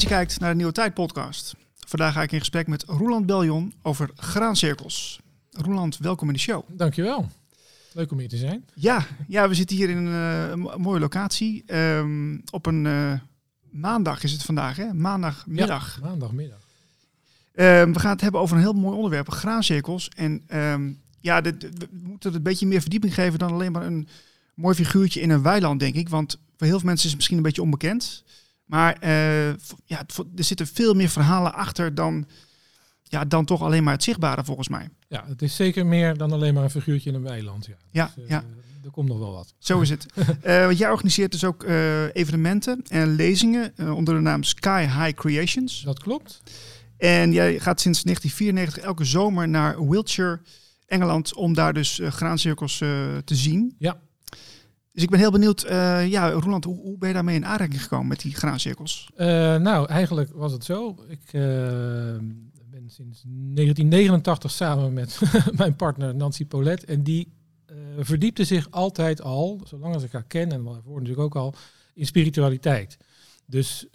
Dat je kijkt naar de Nieuwe Tijd podcast. Vandaag ga ik in gesprek met Roland Beljon over graancirkels. Roland, welkom in de show. Dankjewel. Leuk om hier te zijn. Ja, ja we zitten hier in een, uh, mooie locatie. Um, op een uh, maandag is het vandaag, hè? Maandagmiddag. Ja, maandagmiddag. Um, we gaan het hebben over een heel mooi onderwerp, graancirkels. En um, ja, dit, we moeten het een beetje meer verdieping geven dan alleen maar een mooi figuurtje in een weiland, denk ik. Want voor heel veel mensen is het misschien een beetje onbekend. Maar uh, ja, er zitten veel meer verhalen achter dan, ja, dan toch alleen maar het zichtbare, volgens mij. Ja, het is zeker meer dan alleen maar een figuurtje in een weiland. Ja, ja. Dus, uh, ja. Er komt nog wel wat. Zo is het. uh, jij organiseert dus ook evenementen en lezingen onder de naam Sky High Creations. Dat klopt. En jij gaat sinds 1994 elke zomer naar Wiltshire, Engeland, om daar dus graancirkels te zien. Ja. Dus ik ben heel benieuwd, uh, ja, Roland, hoe, ben je daarmee in aanraking gekomen met die graancirkels? Uh, nou, eigenlijk was het zo. Ik uh, ben sinds 1989 samen met mijn partner Nancy Polet. En die verdiepte zich altijd al, zolang als ik haar ken, en daarvoor natuurlijk ook al, in spiritualiteit. Dus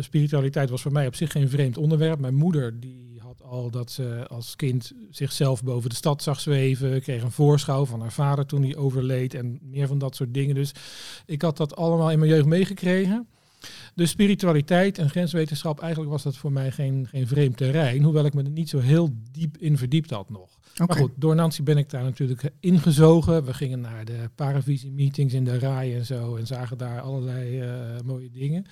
spiritualiteit was voor mij op zich geen vreemd onderwerp. Mijn moeder die had al dat ze als kind zichzelf boven de stad zag zweven. Kreeg een voorschouw van haar vader toen hij overleed en meer van dat soort dingen. Dus ik had dat allemaal in mijn jeugd meegekregen. Dus spiritualiteit en grenswetenschap, eigenlijk was dat voor mij geen, geen vreemd terrein. Hoewel ik me er niet zo heel diep in verdiept had nog. Okay. Maar goed, door Nancy ben ik daar natuurlijk ingezogen. We gingen naar de paravisie-meetings in de RAI en zo. En zagen daar allerlei uh, mooie dingen.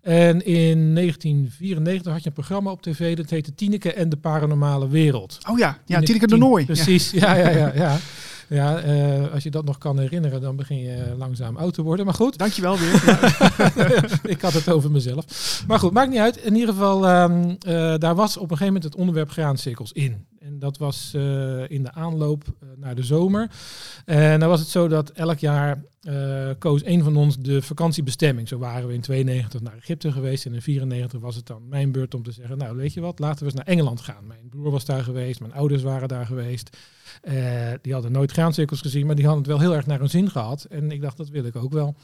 En in 1994 had je een programma op tv, dat heette Tineke en de Paranormale Wereld. Oh ja, ja Tineke de Nooi. Precies, ja, ja, ja. ja. Ja, uh, als je dat nog kan herinneren, dan begin je langzaam oud te worden. Maar goed. Dankjewel weer. Ik had het over mezelf. Maar goed, maakt niet uit. In ieder geval, um, uh, daar was op een gegeven moment het onderwerp graancirkels in. En dat was uh, in de aanloop naar de zomer. En dan was het zo dat elk jaar uh, koos een van ons de vakantiebestemming. Zo waren we in 92 naar Egypte geweest en in 94 was het dan mijn beurt om te zeggen, nou weet je wat, laten we eens naar Engeland gaan. Mijn broer was daar geweest, mijn ouders waren daar geweest. Uh, die hadden nooit graancirkels gezien, maar die hadden het wel heel erg naar hun zin gehad. En ik dacht, dat wil ik ook wel.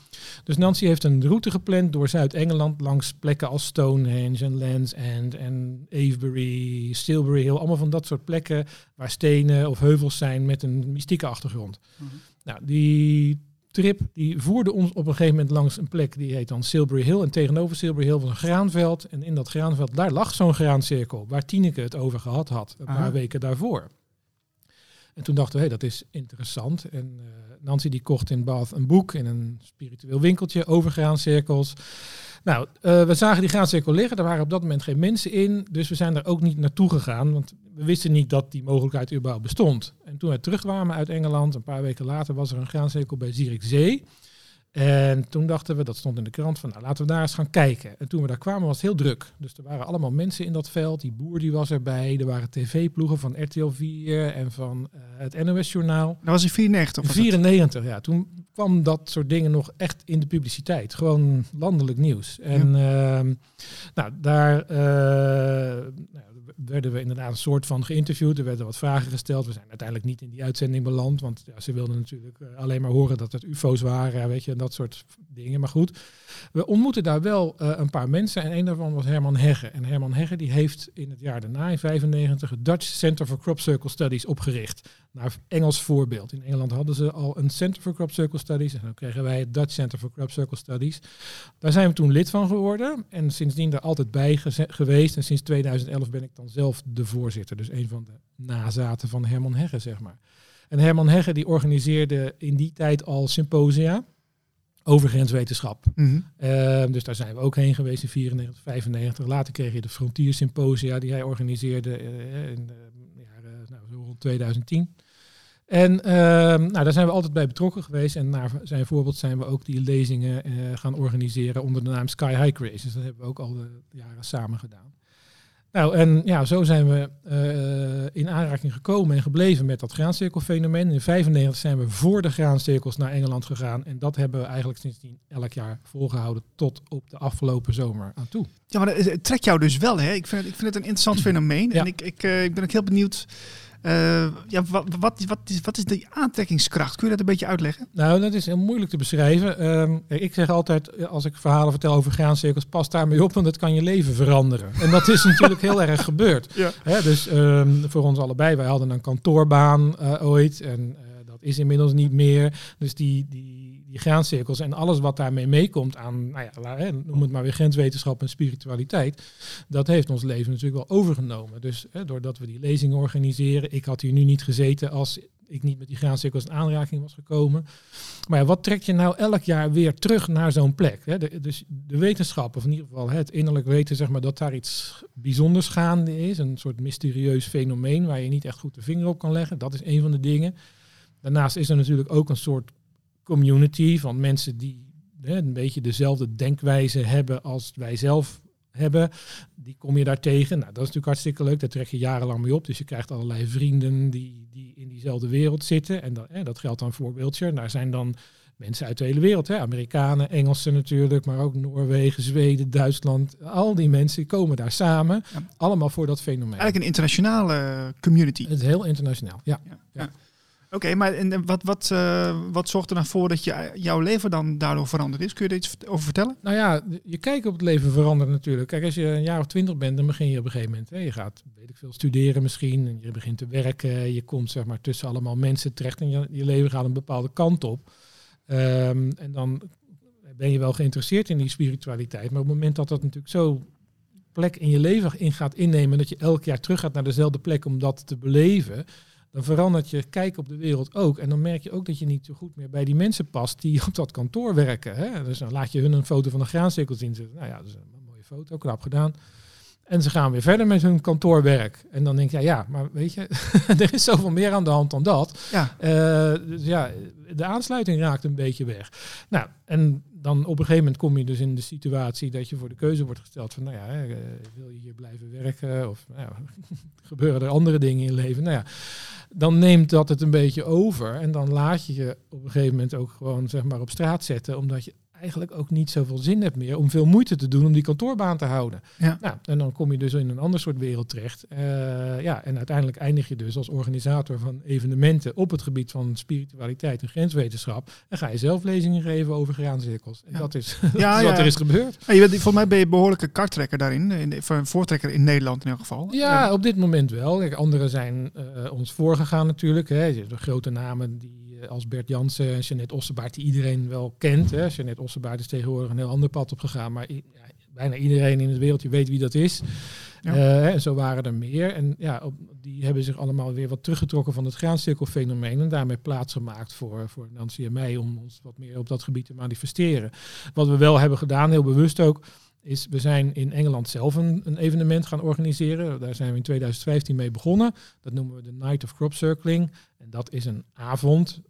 Dus Nancy heeft een route gepland door Zuid-Engeland langs plekken als Stonehenge en Land's End en Avebury, Stilbury Hill. Allemaal van dat soort plekken waar stenen of heuvels zijn met een mystieke achtergrond. Mm -hmm. Nou, die trip die voerde ons op een gegeven moment langs een plek die heet dan Silbury Hill. En tegenover Silbury Hill was een graanveld. En in dat graanveld, daar lag zo'n graancirkel waar Tineke het over gehad had een paar weken daarvoor. En toen dachten we, hé, hey, dat is interessant. En uh, Nancy die kocht in Bath een boek in een spiritueel winkeltje over graancirkels. Nou, uh, we zagen die graancirkel liggen. Er waren op dat moment geen mensen in. Dus we zijn er ook niet naartoe gegaan. Want we wisten niet dat die mogelijkheid überhaupt bestond. En toen we terugkwamen uit Engeland, een paar weken later, was er een graancirkel bij Zierikzee. En toen dachten we, dat stond in de krant, van nou, laten we daar eens gaan kijken. En toen we daar kwamen was het heel druk. Dus er waren allemaal mensen in dat veld. Die boer die was erbij. Er waren tv-ploegen van RTL 4 en van uh, het NOS-journaal. Dat was in 94? 94, ja. Toen kwam dat soort dingen nog echt in de publiciteit. Gewoon landelijk nieuws. En ja. uh, nou, daar... Uh, nou, werden we inderdaad een soort van geïnterviewd. Er werden wat vragen gesteld. We zijn uiteindelijk niet in die uitzending beland. Want ja, ze wilden natuurlijk uh, alleen maar horen dat het UFO's waren. Weet je, en dat soort dingen. Maar goed, we ontmoetten daar wel uh, een paar mensen. En een daarvan was Herman Hegge. En Herman Hegge die heeft in het jaar daarna, in 95, het Dutch Center for Crop Circle Studies opgericht. Naar Engels voorbeeld. In Engeland hadden ze al een Center for Crop Circle Studies. En dan kregen wij het Dutch Center for Crop Circle Studies. Daar zijn we toen lid van geworden. En sindsdien er altijd bij geweest. En sinds 2011 ben ik dan zelf de voorzitter. Dus een van de nazaten van Herman Hegge, zeg maar. En Herman Hegge die organiseerde in die tijd al symposia over grenswetenschap. Mm -hmm. uh, dus daar zijn we ook heen geweest in 94, 95. Later kreeg je de Frontier Symposia die hij organiseerde uh, in de jaren nou, zo rond 2010. En uh, nou, daar zijn we altijd bij betrokken geweest. En naar zijn voorbeeld zijn we ook die lezingen uh, gaan organiseren onder de naam Sky High Creations. Dat hebben we ook al de jaren samen gedaan. Nou, en ja, zo zijn we uh, in aanraking gekomen en gebleven met dat graancirkelfenomeen. In 1995 zijn we voor de graancirkels naar Engeland gegaan. En dat hebben we eigenlijk sindsdien elk jaar volgehouden tot op de afgelopen zomer aan toe. Ja, maar het trekt jou dus wel, hè? Ik vind het, ik vind het een interessant fenomeen. Ja. En ik, ik, uh, ik ben ook heel benieuwd Eh, ja, wat, wat, wat, is, wat is de aantrekkingskracht? Kun je dat een beetje uitleggen? Nou, dat is heel moeilijk te beschrijven. Ehm, ik zeg altijd, als ik verhalen vertel over graancirkels, pas daarmee op, want dat kan je leven veranderen. En dat is natuurlijk heel erg gebeurd. Ja. Hè, dus ehm, voor ons allebei, wij hadden een kantoorbaan uh, ooit en dat is inmiddels niet meer. Dus die, die, die graancirkels en alles wat daarmee meekomt aan, nou ja, noem het maar weer grenswetenschap en spiritualiteit, dat heeft ons leven natuurlijk wel overgenomen. Dus hè, doordat we die lezingen organiseren, ik had hier nu niet gezeten als ik niet met die graancirkels in aanraking was gekomen. Maar wat trek je nou elk jaar weer terug naar zo'n plek? Hè? Dus de wetenschap, of in ieder geval het innerlijk weten, zeg maar, dat daar iets bijzonders gaande is. Een soort mysterieus fenomeen waar je niet echt goed de vinger op kan leggen. Dat is een van de dingen. Daarnaast is er natuurlijk ook een soort community van mensen die hè, een beetje dezelfde denkwijze hebben als wij zelf hebben. Die kom je daar tegen. Nou, dat is natuurlijk hartstikke leuk. Daar trek je jarenlang mee op. Dus je krijgt allerlei vrienden die, die in diezelfde wereld zitten. En dat, hè, dat geldt dan voor Wiltshire. Daar zijn dan mensen uit de hele wereld. Hè? Amerikanen, Engelsen natuurlijk, maar ook Noorwegen, Zweden, Duitsland. Al die mensen komen daar samen. Allemaal voor dat fenomeen. Eigenlijk een internationale community. Het is heel internationaal, ja. ja. ja. Oké, maar en wat, wat, uh, wat zorgt er nou voor dat je, jouw leven dan daardoor veranderd is? Kun je er iets over vertellen? Nou ja, je kijkt op het leven verandert natuurlijk. Kijk, als je een jaar of twintig bent, dan begin je op een gegeven moment. Hè, je gaat, weet ik veel, studeren misschien. En je begint te werken. Je komt zeg maar tussen allemaal mensen terecht. En je, leven gaat een bepaalde kant op. Um, en dan ben je wel geïnteresseerd in die spiritualiteit. Maar op het moment dat dat natuurlijk zo plek in je leven in gaat innemen. Dat je elk jaar terug gaat naar dezelfde plek om dat te beleven dan verandert je kijk op de wereld ook. En dan merk je ook dat je niet zo goed meer bij die mensen past die op dat kantoor werken. Hè? Dus dan laat je hun een foto van een graancirkel zien. Nou ja, dat is een mooie foto, knap gedaan. En ze gaan weer verder met hun kantoorwerk. En dan denk je, ja, ja maar weet je, er is zoveel meer aan de hand dan dat. Ja. Uh, dus ja, de aansluiting raakt een beetje weg. Nou, en dan op een gegeven moment kom je dus in de situatie dat je voor de keuze wordt gesteld van, nou ja, eh, wil je hier blijven werken of nou ja, gebeuren er andere dingen in je leven? Nou ja, dan neemt dat het een beetje over en dan laat je je op een gegeven moment ook gewoon zeg maar op straat zetten, omdat je eigenlijk ook niet zoveel zin hebt meer om veel moeite te doen om die kantoorbaan te houden. Ja. Nou, en dan kom je dus in een ander soort wereld terecht. Uh, ja, en uiteindelijk eindig je dus als organisator van evenementen op het gebied van spiritualiteit en grenswetenschap. En ga je zelf lezingen geven over graancirkels. En dat is, ja, wat er is gebeurd. Je bent, volgens mij ben je behoorlijke karttrekker daarin, in, een voortrekker in Nederland in elk geval. Ja, op dit moment wel. Kijk, anderen zijn uh, ons voorgegaan natuurlijk. Hè. De grote namen die eh, als Bert Jansen en Jeanette Ossebaard, die iedereen wel kent. Hè. Jeanette Ossebaard is tegenwoordig een heel ander pad opgegaan, maar ja, bijna iedereen in het wereldje weet wie dat is. Ja. Uh, en zo waren er meer. En ja, op, die hebben zich allemaal weer wat teruggetrokken van het graancirkelfenomeen en daarmee plaats gemaakt voor, voor Nancy en mij om ons wat meer op dat gebied te manifesteren. Wat we wel hebben gedaan, heel bewust ook, is we zijn in Engeland zelf een, een, evenement gaan organiseren. Daar zijn we in 2015 mee begonnen. Dat noemen we de Night of Crop Circling. En dat is een avond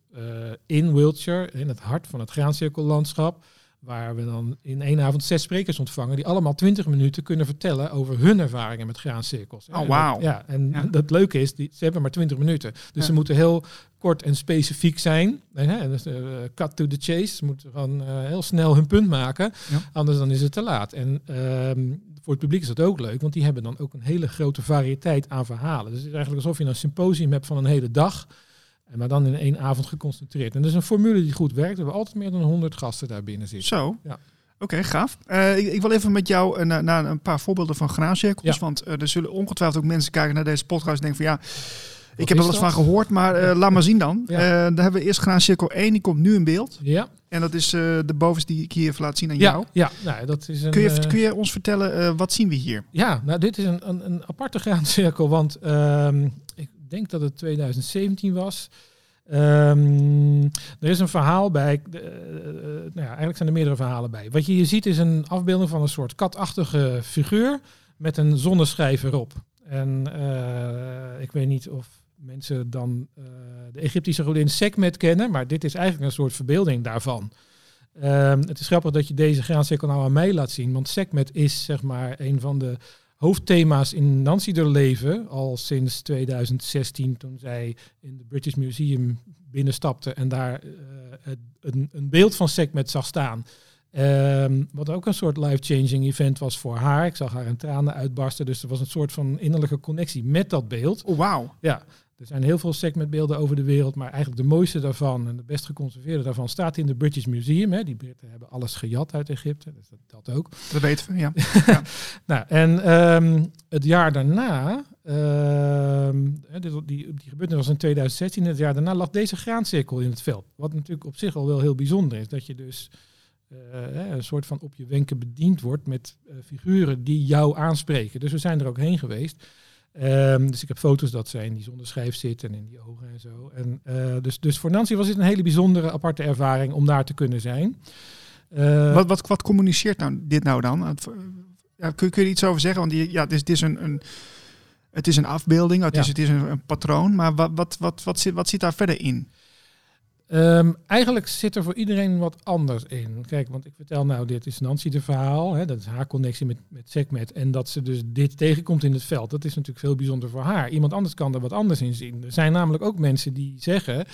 in Wiltshire, in het hart van het graancirkellandschap. Waar we dan in één avond zes sprekers ontvangen die allemaal twintig minuten kunnen vertellen over hun ervaringen met graancirkels. Oh, wauw. Ja, en ja. dat leuke is, die, ze hebben maar twintig minuten. Dus ze moeten heel kort en specifiek zijn. En, dus, uh, cut to the chase. Ze moeten gewoon uh, heel snel hun punt maken. Ja. Anders dan is het te laat. En um, voor het publiek is dat ook leuk, want die hebben dan ook een hele grote variëteit aan verhalen. Dus het is eigenlijk alsof je een symposium hebt van een hele dag. Maar dan in één avond geconcentreerd. En dat is een formule die goed werkt. We hebben altijd meer dan 100 gasten daar binnen zitten. Zo. Ja. Oké, gaaf. Uh, ik, ik, wil even met jou uh, naar, naar, een paar voorbeelden van graancirkels. Ja. Want uh, er zullen ongetwijfeld ook mensen kijken naar deze podcast en denken van ja, Wat ik heb er wel eens van gehoord, maar laat maar zien dan. Ja. dan hebben we eerst graancirkel 1, die komt nu in beeld. Ja. En dat is de bovenste die ik hier even laat zien aan jou. Ja, nou, dat is een, kun, je, kun je ons vertellen, wat zien we hier? Ja, nou dit is een, een, een aparte graancirkel, want ehm, denk dat het 2017 was. Um, er is een verhaal bij. Uh, nou ja, eigenlijk zijn er meerdere verhalen bij. Wat je hier ziet is een afbeelding van een soort katachtige figuur met een zonneschijf erop. En uh, ik weet niet of mensen dan de Egyptische godin Sekmet kennen, maar dit is eigenlijk een soort verbeelding daarvan. Um, het is grappig dat je deze graancirkel nou aan mij laat zien, want Sekmet is zeg maar een van de hoofdthema's in Nancy er leven al sinds 2016 toen zij in het British Museum binnenstapte en daar uh, een, een, beeld van Sekhmet zag staan. Um, wat ook een soort life-changing event was voor haar. Ik zag haar in tranen uitbarsten, dus er was een soort van innerlijke connectie met dat beeld. Oh, wauw. Ja, er zijn heel veel segmentbeelden over de wereld, maar eigenlijk de mooiste daarvan en de best geconserveerde daarvan staat in de British Museum. Hè. Die Britten hebben alles gejat uit Egypte, dus dat, dat ook. Dat weten we, ja. nou, en ehm, het jaar daarna, ehm, die, die, die gebeurtenis was in 2016, het jaar daarna lag deze graancirkel in het veld. Wat natuurlijk op zich al wel heel bijzonder is, dat je dus uh, een soort van op je wenken bediend wordt met uh, figuren die jou aanspreken. Dus we zijn er ook heen geweest. Um, dus ik heb foto's dat zij in die zonneschijf zit en in die ogen en zo. En, uh, dus, dus voor Nancy was dit een hele bijzondere, aparte ervaring om daar te kunnen zijn. wat, wat, wat communiceert nou, dit nou dan? Ja, kun, kun je er iets over zeggen? Want die, ja, het is, het is een, een, het is een afbeelding, het is, het is een, een patroon. Maar wat, wat, wat, wat, zit, wat zit daar verder in? Um, eigenlijk zit er voor iedereen wat anders in. Kijk, want ik vertel nou, dit is Nancy de verhaal. Hè, dat is haar connectie met, met Segmet. En dat ze dus dit tegenkomt in het veld. Dat is natuurlijk veel bijzonder voor haar. Iemand anders kan er wat anders in zien. Er zijn namelijk ook mensen die zeggen...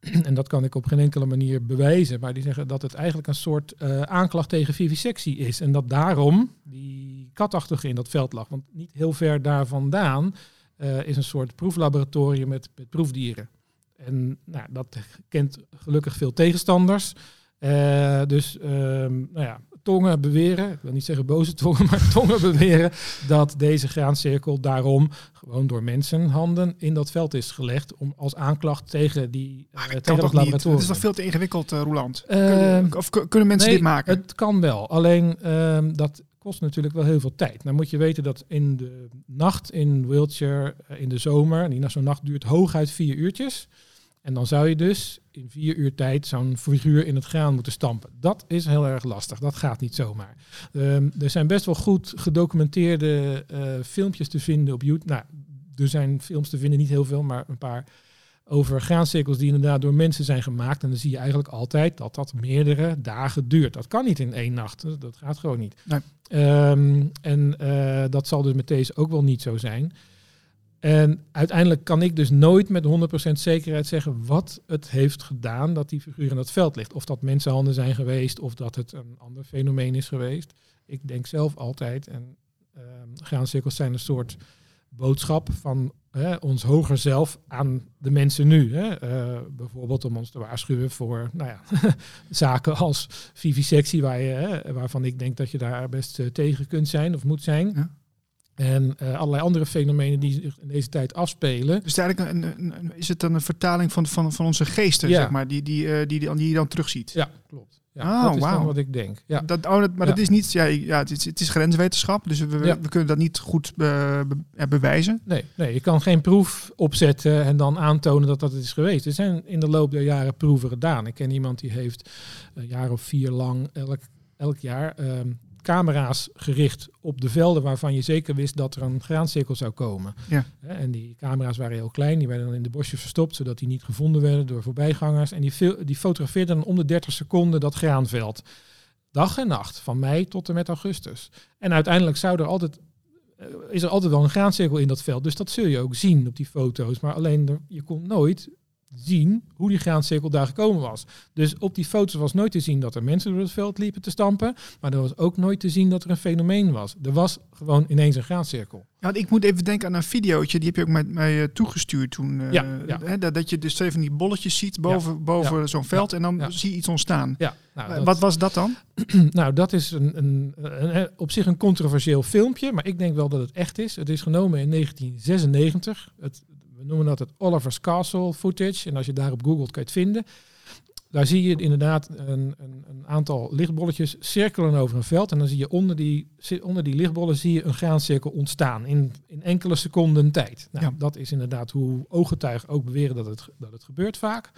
En dat kan ik op geen enkele manier bewijzen. Maar die zeggen dat het eigenlijk een soort uh, aanklacht tegen vivisectie is. En dat daarom die katachtige in dat veld lag. Want niet heel ver daar vandaan uh, is een soort proeflaboratorium met, met proefdieren. En nou, dat kent gelukkig veel tegenstanders. Uh, dus um, nou ja, tongen beweren, ik wil niet zeggen boze tongen, maar tongen beweren dat deze graancirkel daarom gewoon door mensenhanden in dat veld is gelegd om als aanklacht tegen die uh, tegen dat laboratorium. Het is toch veel te ingewikkeld, uh, Roland? Uh, of kunnen mensen dit maken? Het kan wel, alleen uh, dat kost natuurlijk wel heel veel tijd. Dan moet je weten dat in de nacht in Wiltshire, in de zomer, die zo'n nacht duurt hooguit vier uurtjes. En dan zou je dus in vier uur tijd zo'n figuur in het graan moeten stampen. Dat is heel erg lastig. Dat gaat niet zomaar. Um, er zijn best wel goed gedocumenteerde uh, filmpjes te vinden op YouTube. Nou, er zijn films te vinden, niet heel veel, maar een paar over graancirkels die inderdaad door mensen zijn gemaakt. En dan zie je eigenlijk altijd dat dat meerdere dagen duurt. Dat kan niet in één nacht. Dat gaat gewoon niet. Nee. Um, en uh, dat zal dus met deze ook wel niet zo zijn. En uiteindelijk kan ik dus nooit met 100% zekerheid zeggen wat het heeft gedaan dat die figuur in dat veld ligt. Of dat mensenhanden zijn geweest of dat het een ander fenomeen is geweest. Ik denk zelf altijd, en uh, graancirkels zijn een soort boodschap van ons hoger zelf aan de mensen nu. Uh, bijvoorbeeld om ons te waarschuwen voor nou ja, zaken als vivisectie, waar je, waarvan ik denk dat je daar best uh, tegen kunt zijn of moet zijn. En uh, allerlei andere fenomenen die zich in deze tijd afspelen. Dus eigenlijk een, een, een, is het dan een vertaling van, van, van onze geesten, zeg maar, die, die, uh, die, die, die je dan terugziet? Ja, klopt. Ja, oh, dat is wow. wat ik denk. Ja. Dat, oh, dat, maar ja. dat is niet, ja, ja het, is, het is grenswetenschap, dus we, ja. we kunnen dat niet goed be, be, bewijzen. Nee, nee, je kan geen proef opzetten en dan aantonen dat dat het is geweest. Er zijn in de loop der jaren proeven gedaan. Ik ken iemand die heeft een jaar of vier lang elk, elk jaar um, camera's gericht op de velden waarvan je zeker wist dat er een graancirkel zou komen. Ja. En die camera's waren heel klein, die werden dan in de bosjes verstopt, zodat die niet gevonden werden door voorbijgangers. En die, die fotografeerden dan om de 30 seconden dat graanveld. Dag en nacht, van mei tot en met augustus. En uiteindelijk zou er altijd eh, is er altijd wel een graancirkel in dat veld. Dus dat zul je ook zien op die foto's. Maar alleen er, je komt nooit zien hoe die graancirkel daar gekomen was. Dus op die foto's was nooit te zien dat er mensen door het veld liepen te stampen, maar er was ook nooit te zien dat er een fenomeen was. Er was gewoon ineens een graancirkel. Ja, ik moet even denken aan een videootje, die heb je ook met mij uh, toegestuurd toen. Uh, ja, ja. Hè, dat je dus van die bolletjes ziet boven, ja, boven zo'n veld en dan zie je iets ontstaan. Ja, nou, dat, Wat was dat dan? nou, dat is een, een, een, een, op zich een controversieel filmpje, maar ik denk wel dat het echt is. Het is genomen in 1996. Het, we noemen dat het Oliver's Castle footage. En als je daarop googelt, kan je het vinden. Daar zie je inderdaad een, een, een, aantal lichtbolletjes cirkelen over een veld. En dan zie je onder die, onder die lichtbollen zie je een graancirkel ontstaan in, in enkele seconden tijd. Nou, ja. Dat is inderdaad hoe ooggetuigen ook beweren dat het, dat het gebeurt vaak.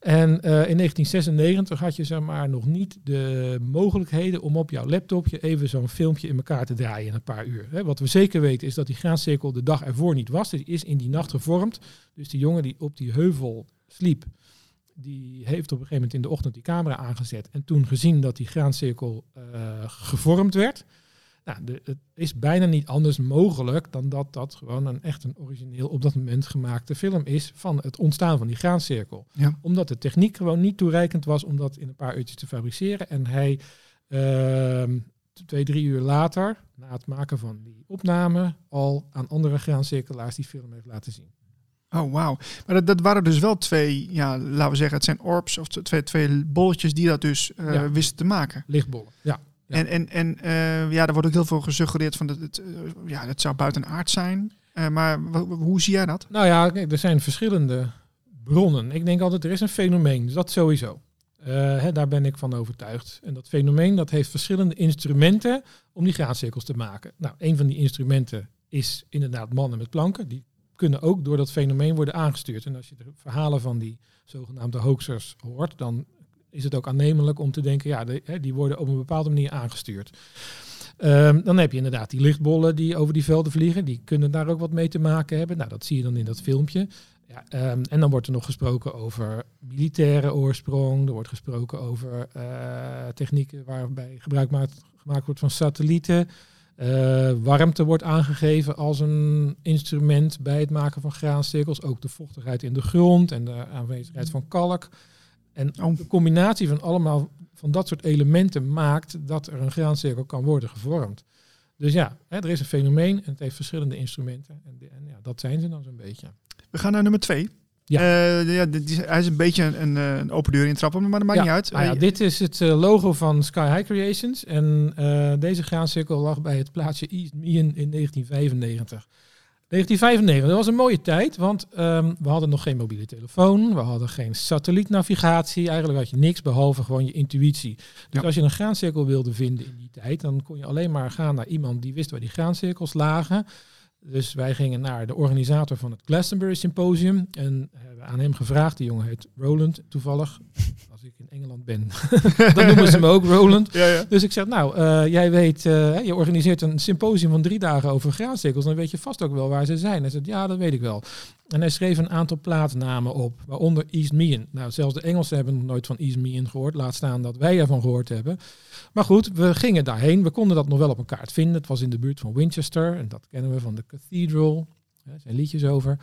En uh, in 1996 had je zeg maar, nog niet de mogelijkheden om op jouw laptopje even zo'n filmpje in elkaar te draaien in een paar uur. Wat we zeker weten is dat die graancirkel de dag ervoor niet was. Die is in die nacht gevormd. Dus die jongen die op die heuvel sliep, die heeft op een gegeven moment in de ochtend die camera aangezet. En toen gezien dat die graancirkel uh, gevormd werd. Nou, de, het is bijna niet anders mogelijk dan dat dat gewoon een echt een origineel op dat moment gemaakte film is van het ontstaan van die graancirkel. Ja. Omdat de techniek gewoon niet toereikend was om dat in een paar uurtjes te fabriceren. En hij uh, twee, drie uur later, na het maken van die opname, al aan andere graancirkelaars die film heeft laten zien. Oh, wauw. Maar dat, dat waren dus wel twee, ja, laten we zeggen, het zijn orbs of twee, twee bolletjes die dat dus uh, Ja. wisten te maken. Lichtbollen, ja. Ja. En, en, en eh, ja, er wordt ook heel veel gesuggereerd van dat het, eh, ja, het zou buitenaard zijn. Eh, maar hoe zie jij dat? Nou ja, er zijn verschillende bronnen. Ik denk altijd, er is een fenomeen, dus dat sowieso. Eh, hè, daar ben ik van overtuigd. En dat fenomeen dat heeft verschillende instrumenten om die graancirkels te maken. Nou, een van die instrumenten is inderdaad mannen met planken. Die kunnen ook door dat fenomeen worden aangestuurd. En als je de verhalen van die zogenaamde hoaxers hoort, dan is het ook aannemelijk om te denken, ja, de, die worden op een bepaalde manier aangestuurd. Ehm, dan heb je inderdaad die lichtbollen die over die velden vliegen. Die kunnen daar ook wat mee te maken hebben. Nou, dat zie je dan in dat filmpje. Ja, ehm, en dan wordt er nog gesproken over militaire oorsprong. Er wordt gesproken over eh, technieken waarbij gebruik maakt, gemaakt wordt van satellieten. Eh, warmte wordt aangegeven als een instrument bij het maken van graancirkels. Ook de vochtigheid in de grond en de aanwezigheid van kalk. En Oh. de combinatie van allemaal van dat soort elementen maakt dat er een graancirkel kan worden gevormd. Dus ja, hè, er is een fenomeen en het heeft verschillende instrumenten. En, en ja, dat zijn ze dan zo'n beetje. We gaan naar nummer twee. Ja. Eh, ja, die- hij is een beetje een, een, eh, een open deur intrappen, maar dat maakt Ja, niet uit. Nou ja, dit is het eh, logo van Sky High Creations. En deze graancirkel lag bij het plaatsje East in 1995. 1995, dat was een mooie tijd, want ehm, we hadden nog geen mobiele telefoon, we hadden geen satellietnavigatie, eigenlijk had je niks behalve gewoon je intuïtie. Dus Ja. als je een graancirkel wilde vinden in die tijd, dan kon je alleen maar gaan naar iemand die wist waar die graancirkels lagen. Dus wij gingen naar de organisator van het Glastonbury Symposium en hebben aan hem gevraagd, die jongen heet Roland toevallig, als ik in Engeland ben, dan noemen ze hem ook Roland. ja, ja. Dus ik zeg, nou, eh, jij weet, eh, je organiseert een symposium van drie dagen over graancirkels. Dan weet je vast ook wel waar ze zijn. Hij zegt, ja, dat weet ik wel. En hij schreef een aantal plaatsnamen op, waaronder East Meehan. Nou, zelfs de Engelsen hebben nog nooit van East Meehan gehoord. Laat staan dat wij ervan gehoord hebben. Maar goed, we gingen daarheen. We konden dat nog wel op een kaart vinden. Het was in de buurt van Winchester. En dat kennen we van de Cathedral. Er zijn liedjes over.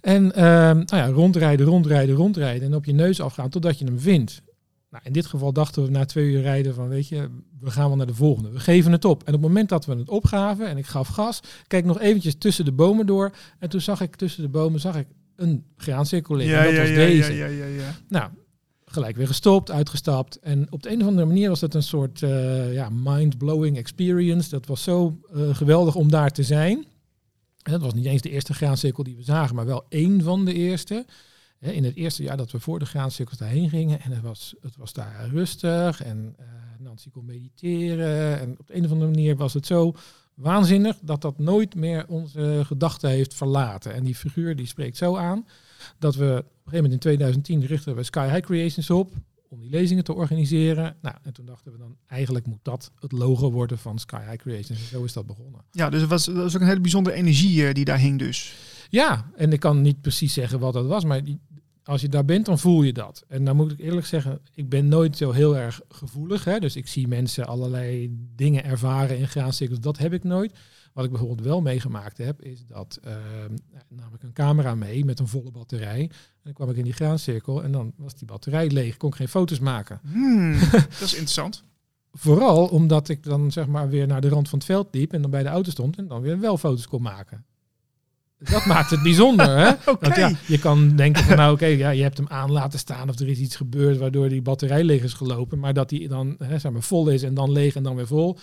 En ehm, nou ja, rondrijden, rondrijden, rondrijden. En op je neus afgaan totdat je hem vindt. Nou, in dit geval dachten we na twee uur rijden van, weet je, we gaan wel naar de volgende. We geven het op. En op het moment dat we het opgaven en ik gaf gas, kijk nog eventjes tussen de bomen door. En toen zag ik tussen de bomen zag ik een graancirkel liggen. Ja, en dat ja, was ja, deze. ja, ja, ja, ja. Nou, gelijk weer gestopt, uitgestapt. En op de een of andere manier was dat een soort eh, ja, mind-blowing experience. Dat was zo eh, geweldig om daar te zijn. En Het was niet eens de eerste graancirkel die we zagen, maar wel één van de eerste. In het eerste jaar dat we voor de graancirkels daarheen gingen. En het was, het was daar rustig. En eh, Nancy kon mediteren. En op de een of andere manier was het zo waanzinnig dat dat nooit meer onze gedachten heeft verlaten. En die figuur die spreekt zo aan dat we op een gegeven moment in 2010 richtten we Sky High Creations op om die lezingen te organiseren. Nou, en toen dachten we dan, eigenlijk moet dat het logo worden van Sky High Creations. En zo is dat begonnen. Ja, dus het was, dat was ook een hele bijzondere energie eh, die daar hing dus. Ja, en ik kan niet precies zeggen wat dat was, maar als je daar bent, dan voel je dat. En dan moet ik eerlijk zeggen, ik ben nooit zo heel erg gevoelig. Hè? Dus ik zie mensen allerlei dingen ervaren in graancirkels. Dat heb ik nooit. Wat ik bijvoorbeeld wel meegemaakt heb, is dat uh, nam ik een camera mee met een volle batterij. En dan kwam ik in die graancirkel en dan was die batterij leeg. Kon ik geen foto's maken. Hmm, dat is interessant. Vooral omdat ik dan zeg maar weer naar de rand van het veld liep en dan bij de auto stond en dan weer wel foto's kon maken. Dat maakt het bijzonder, hè? Want ja, je kan denken van nou oké, ja, je hebt hem aan laten staan of er is iets gebeurd waardoor die batterij leeg is gelopen, maar dat die dan hè, zeg maar vol is en dan leeg en dan weer vol,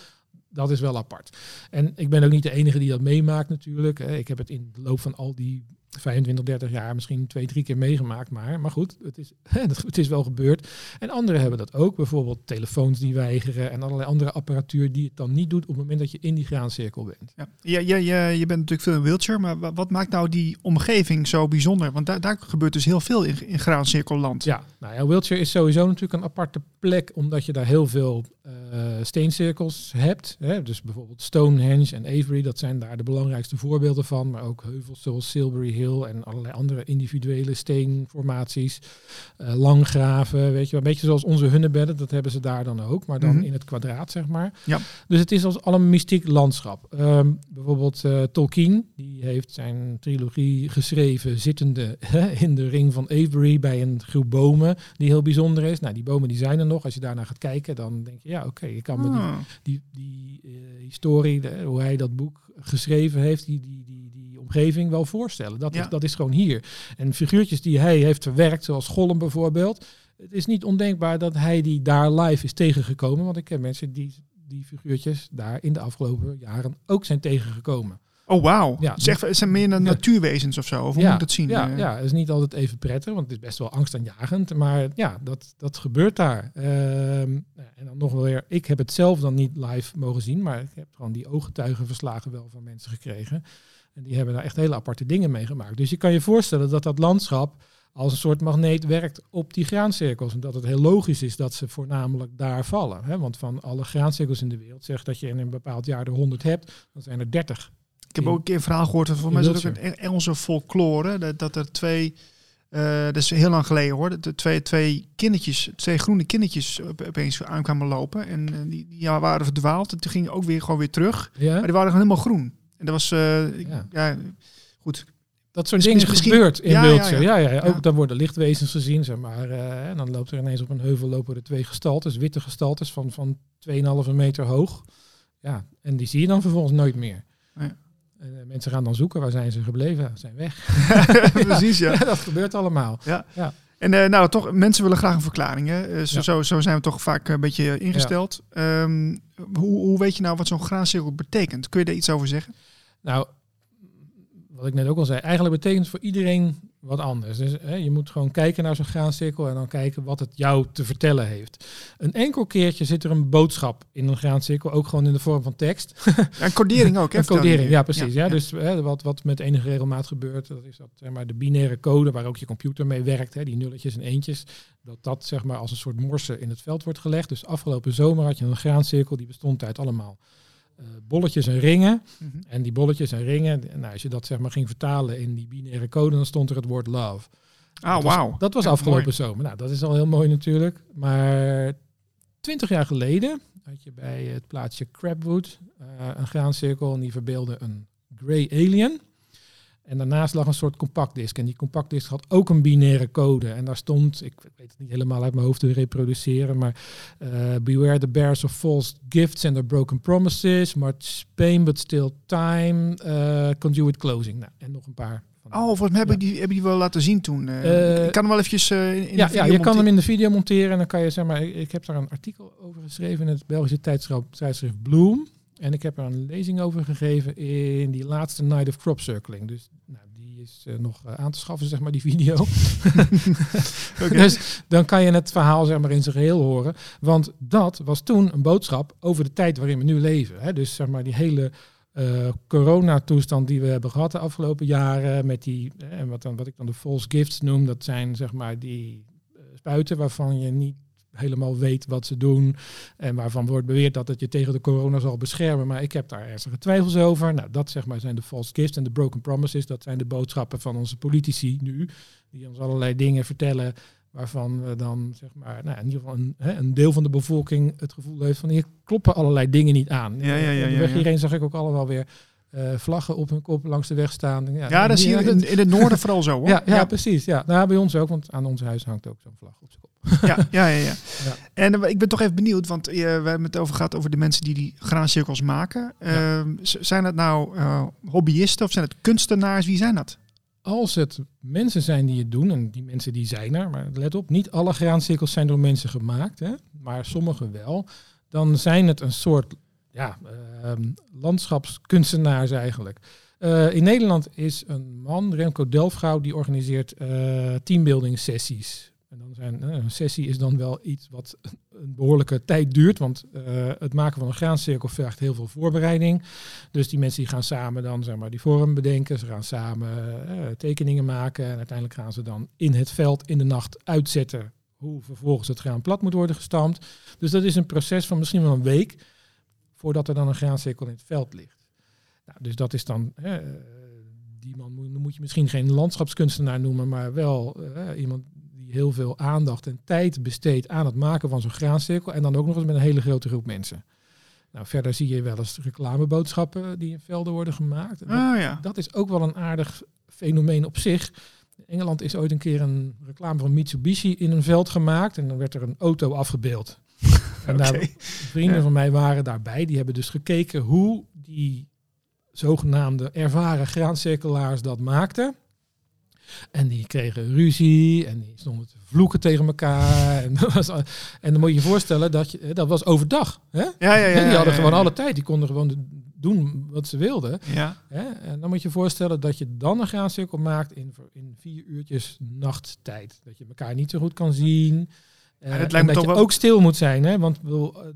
dat is wel apart. En ik ben ook niet de enige die dat meemaakt natuurlijk. Ik heb het in de loop van al die 25, 30 jaar misschien twee, drie keer meegemaakt. Maar, maar goed, het is, het is wel gebeurd. En anderen hebben dat ook. Bijvoorbeeld telefoons die weigeren en allerlei andere apparatuur die het dan niet doet op het moment dat je in die graancirkel bent. Ja, ja, ja, ja je bent natuurlijk veel in Wiltshire, maar wat maakt nou die omgeving zo bijzonder? Want daar, daar gebeurt dus heel veel in, in graancirkelland. Ja, nou ja, Wiltshire is sowieso natuurlijk een aparte plek, omdat je daar heel veel uh, steencirkels hebt. Hè? Dus bijvoorbeeld Stonehenge en Avebury, dat zijn daar de belangrijkste voorbeelden van. Maar ook heuvels zoals Silbury Hill en allerlei andere individuele steenformaties. Uh, langgraven, weet je, een beetje zoals onze hunnebedden, dat hebben ze daar dan ook, maar dan mm -hmm. in het kwadraat, zeg maar. Ja. Dus het is als al een mystiek landschap. Um, bijvoorbeeld uh, Tolkien, die heeft zijn trilogie geschreven zittende in de ring van Avebury bij een groep bomen, die heel bijzonder is. Nou, die bomen die zijn er nog. Als je daarnaar gaat kijken, dan denk je, ja, oké, okay, ik kan me Ah. die, die, die uh, historie, de, hoe hij dat boek geschreven heeft, die, die, die, die omgeving wel voorstellen. Dat, Ja. is, dat is gewoon hier. En figuurtjes die hij heeft verwerkt, zoals Gollum bijvoorbeeld. Het is niet ondenkbaar dat hij die daar live is tegengekomen. Want ik ken mensen die die figuurtjes daar in de afgelopen jaren ook zijn tegengekomen. Oh, wauw. Ja. Ja. Zeg, het zijn meer dan Ja. natuurwezens of zo? Of hoe moet ik dat zien? Ja, Eh, ja, het is niet altijd even prettig, want het is best wel angstaanjagend. Maar ja, dat, dat gebeurt daar. Ehm, en dan nog wel weer, ik heb het zelf dan niet live mogen zien, maar ik heb gewoon die ooggetuigenverslagen wel van mensen gekregen. En die hebben daar echt hele aparte dingen mee gemaakt. Dus je kan je voorstellen dat dat landschap als een soort magneet werkt op die graancirkels. En dat het heel logisch is dat ze voornamelijk daar vallen. Hè? Want van alle graancirkels in de wereld, zeg dat je in een bepaald jaar er 100 hebt, dan zijn er 30. Ik heb ook een keer een verhaal gehoord, van mij ook een Engelse folklore, dat, dat er twee, eh, dat is heel lang geleden hoor, dat er twee, twee kindertjes, twee groene kindertjes op- opeens aankwamen lopen. En eh, die, die ja, waren verdwaald en toen gingen ook weer gewoon weer terug. Ja? Maar die waren gewoon helemaal groen. En dat was, eh, Ja. ja. goed. Dat soort Misschien- dingen misschien- gebeurt in Ja, ja, Wiltshire. Ja, ja. ja, Ook Ja. dan worden lichtwezens gezien, zeg maar. eh, en dan loopt er ineens op een heuvel lopen er twee gestaltes, witte gestaltes van, van 2,5 meter hoog. Ja, en die zie je dan vervolgens nooit meer. Ja. En, eh, mensen gaan dan zoeken, waar zijn ze gebleven? Ze zijn weg. Precies, ja. dat gebeurt allemaal. En eh, nou, toch, mensen willen graag een verklaring. Hè? Eh, zo, Ja. zo, zo zijn we toch vaak een beetje ingesteld. Ehm, hoe, hoe weet je nou wat zo'n graancirkel betekent? Kun je daar iets over zeggen? Nou, wat ik net ook al zei, eigenlijk betekent het voor iedereen wat anders. Dus hè, je moet gewoon kijken naar zo'n graancirkel en dan kijken wat het jou te vertellen heeft. Een enkel keertje zit er een boodschap in een graancirkel, ook gewoon in de vorm van tekst. Ja, een codering ook, hè? Codering, ja precies. Ja, ja. Dus hè, wat, wat met enige regelmaat gebeurt, dat is dat zeg maar, de binaire code waar ook je computer mee werkt, hè, die nulletjes en eentjes, dat dat zeg maar, als een soort morse in het veld wordt gelegd. Dus afgelopen zomer had je een graancirkel die bestond uit allemaal bolletjes en ringen. Mhm. En die bolletjes en ringen, nou, als je dat zeg maar ging vertalen in die binaire code, dan stond er het woord love. Ah, wauw. Dat was Ja, afgelopen mooi. zomer. Nou, dat is al heel mooi natuurlijk. Maar twintig jaar geleden had je bij het plaatsje Crabwood eh, een graancirkel en die verbeelde een grey alien. En daarnaast lag een soort compactdisc. En die compactdisc had ook een binaire code. En daar stond, ik weet het niet helemaal uit mijn hoofd te reproduceren, maar eh, Beware the bears of false gifts and their broken promises. Much pain but still time. eh conduit closing. Nou, en nog een paar. Oh, volgens mij heb, Ja. ik die, heb ik die wel laten zien toen. Eh, ik kan hem wel eventjes in de ja, video ja, je kan hem in de video monteren en dan kan je zeg maar, ik, ik heb daar een artikel over geschreven in het Belgische tijdschrift, tijdschrift Bloom. En ik heb er een lezing over gegeven in die laatste Night of Crop Circling. Dus nou, die is eh, nog eh, aan te schaffen, zeg maar, die video. Dus dan kan je het verhaal zeg maar, in zijn geheel horen. Want dat was toen een boodschap over de tijd waarin we nu leven. Hè? Dus zeg maar, die hele eh coronatoestand die we hebben gehad de afgelopen jaren. Met die, en wat, dan, wat ik dan de false gifts noem, dat zijn zeg maar die spuiten waarvan je niet helemaal weet wat ze doen. En waarvan wordt beweerd dat het je tegen de corona zal beschermen. Maar ik heb daar ernstige twijfels over. Nou, dat zeg maar zijn de false gifts en de broken promises. Dat zijn de boodschappen van onze politici nu. Die ons allerlei dingen vertellen waarvan we dan zeg maar, nou, in ieder geval een, hè, een deel van de bevolking het gevoel heeft van hier kloppen allerlei dingen niet aan. Ja, ja, ja, weg ja. hierheen zag ik ook allemaal weer eh, vlaggen op hun kop langs de weg staan. Ja, Ja, dat zie je in, in het noorden vooral zo hoor. ja, ja, precies. Ja. Nou, bij ons ook, want aan ons huis hangt ook zo'n vlag op zijn kop. ja, ja, ja, ja. Ja. En eh, ik ben toch even benieuwd, want eh, we hebben het over gehad over de mensen die die graancirkels maken. Ja. Ehm, zijn dat nou hobbyisten of zijn het kunstenaars? Wie zijn dat? Als het mensen zijn die het doen, en die mensen die zijn er, maar let op, niet alle graancirkels zijn door mensen gemaakt, hè, maar sommige wel, dan zijn het een soort ja, ehm, landschapskunstenaars eigenlijk. Eh, in Nederland is een man, Remco Delfgauw, die organiseert eh teambuilding sessies. En dan zijn, eh, een sessie is dan wel iets wat een behoorlijke tijd duurt, want het maken van een graancirkel vergt heel veel voorbereiding. Dus die mensen die gaan samen dan zeg maar die vorm bedenken, ze gaan samen tekeningen maken en uiteindelijk gaan ze dan in het veld in de nacht uitzetten hoe vervolgens het graan plat moet worden gestampt. Dus dat is een proces van misschien wel een week voordat er dan een graancirkel in het veld ligt. Nou, dus dat is dan, eh, die man moet, moet je misschien geen landschapskunstenaar noemen, maar wel eh, iemand die heel veel aandacht en tijd besteedt aan het maken van zo'n graancirkel. En dan ook nog eens met een hele grote groep mensen. Nou, verder zie je wel eens reclameboodschappen die in velden worden gemaakt. Dat- Ah ja. dat is ook wel een aardig fenomeen op zich. In Engeland is ooit een keer een reclame van Mitsubishi in een veld gemaakt. En dan werd er een auto afgebeeld. En vrienden Ja. van mij waren daarbij. Die hebben dus gekeken hoe die zogenaamde ervaren graancirkelaars dat maakten. En die kregen ruzie en die stonden te vloeken tegen elkaar. En, dat was, en dan moet je je voorstellen dat je, dat was overdag. Hè? Ja, ja, ja. die hadden gewoon alle tijd. Die konden gewoon doen wat ze wilden. Ja. Hè? En dan moet je je voorstellen dat je dan een graancirkel maakt in, in vier uurtjes nachttijd. Dat je elkaar niet zo goed kan zien. Eh, Ja, dat en lijkt me dat toch je wel- ook stil moet zijn. Hè? Want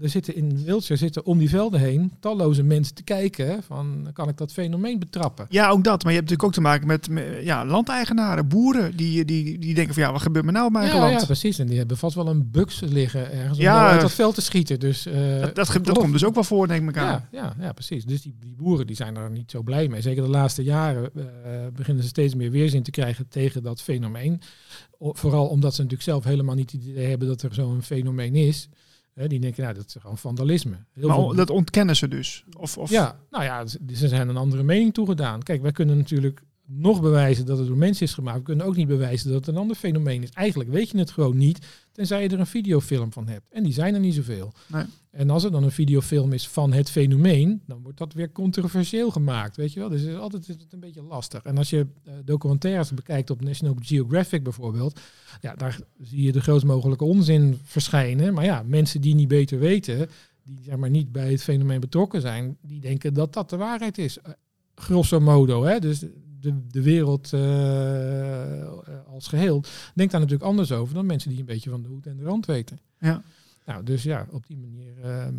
er zitten in Wiltshire zitten om die velden heen talloze mensen te kijken. Van, kan ik dat fenomeen betrappen? ja, ook dat. Maar je hebt natuurlijk ook te maken met, ja, landeigenaren, boeren. Die, die, die denken van ja, wat gebeurt me nou op mijn Ja, land? ja, precies. En die hebben vast wel een buks liggen ergens om Ja. uit dat veld te schieten. Dus, eh, dat, dat, komt dus ook wel voor, denk ik. Ja, ja, ja, precies. Dus die, die boeren die zijn er niet zo blij mee. Zeker de laatste jaren eh, beginnen ze steeds meer weerzin te krijgen tegen dat fenomeen. Vooral omdat ze natuurlijk zelf helemaal niet het idee hebben dat er zo'n fenomeen is. Hè, die denken, nou, dat is gewoon vandalisme. Heel Maar veel- on- dat ontkennen ze dus. Of, of, ja, nou ja, ze ze zijn een andere mening toegedaan. Kijk, wij kunnen natuurlijk nog bewijzen dat het door mensen is gemaakt. We kunnen ook niet bewijzen dat het een ander fenomeen is. Eigenlijk weet je het gewoon niet, tenzij je er een videofilm van hebt. En die zijn er niet zoveel. Nee. En als er dan een videofilm is van het fenomeen, dan wordt dat weer controversieel gemaakt, weet je wel. Dus het is altijd is het een beetje lastig. En als je eh, documentaires bekijkt op National Geographic bijvoorbeeld, ja, daar zie je de grootst mogelijke onzin verschijnen. Maar ja, mensen die niet beter weten, die zeg maar niet bij het fenomeen betrokken zijn, die denken dat dat de waarheid is. Eh, grosso modo, hè. Dus de, de wereld eh, als geheel denkt daar natuurlijk anders over dan mensen die een beetje van de hoed en de rand weten. Ja. Nou, dus ja, op die manier eh, eh,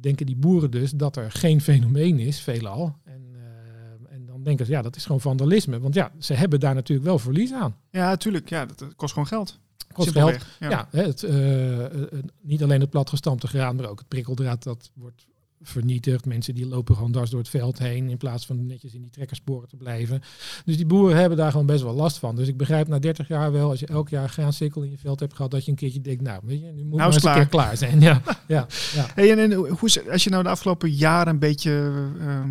denken die boeren dus dat er geen fenomeen is, veelal. En, eh, en dan denken ze, ja, dat is gewoon vandalisme. Want ja, ze hebben daar natuurlijk wel verlies aan. Ja, tuurlijk. Ja, dat, kost gewoon geld. Kost geld. Ja. Het, eh, eh, niet alleen het platgestampte graan, maar ook het prikkeldraad dat wordt vernietigd. Mensen die lopen gewoon dwars door het veld heen in plaats van netjes in die trekkersporen te blijven. Dus die boeren hebben daar gewoon best wel last van. Dus ik begrijp na 30 jaar wel, als je elk jaar graancirkel in je veld hebt gehad, dat je een keertje denkt, nou, weet je, nu moet Nou is eens een klaar. keer klaar zijn. Ja, ja, ja. Hey, en, en hoe is, als je nou de afgelopen jaren een beetje ehm,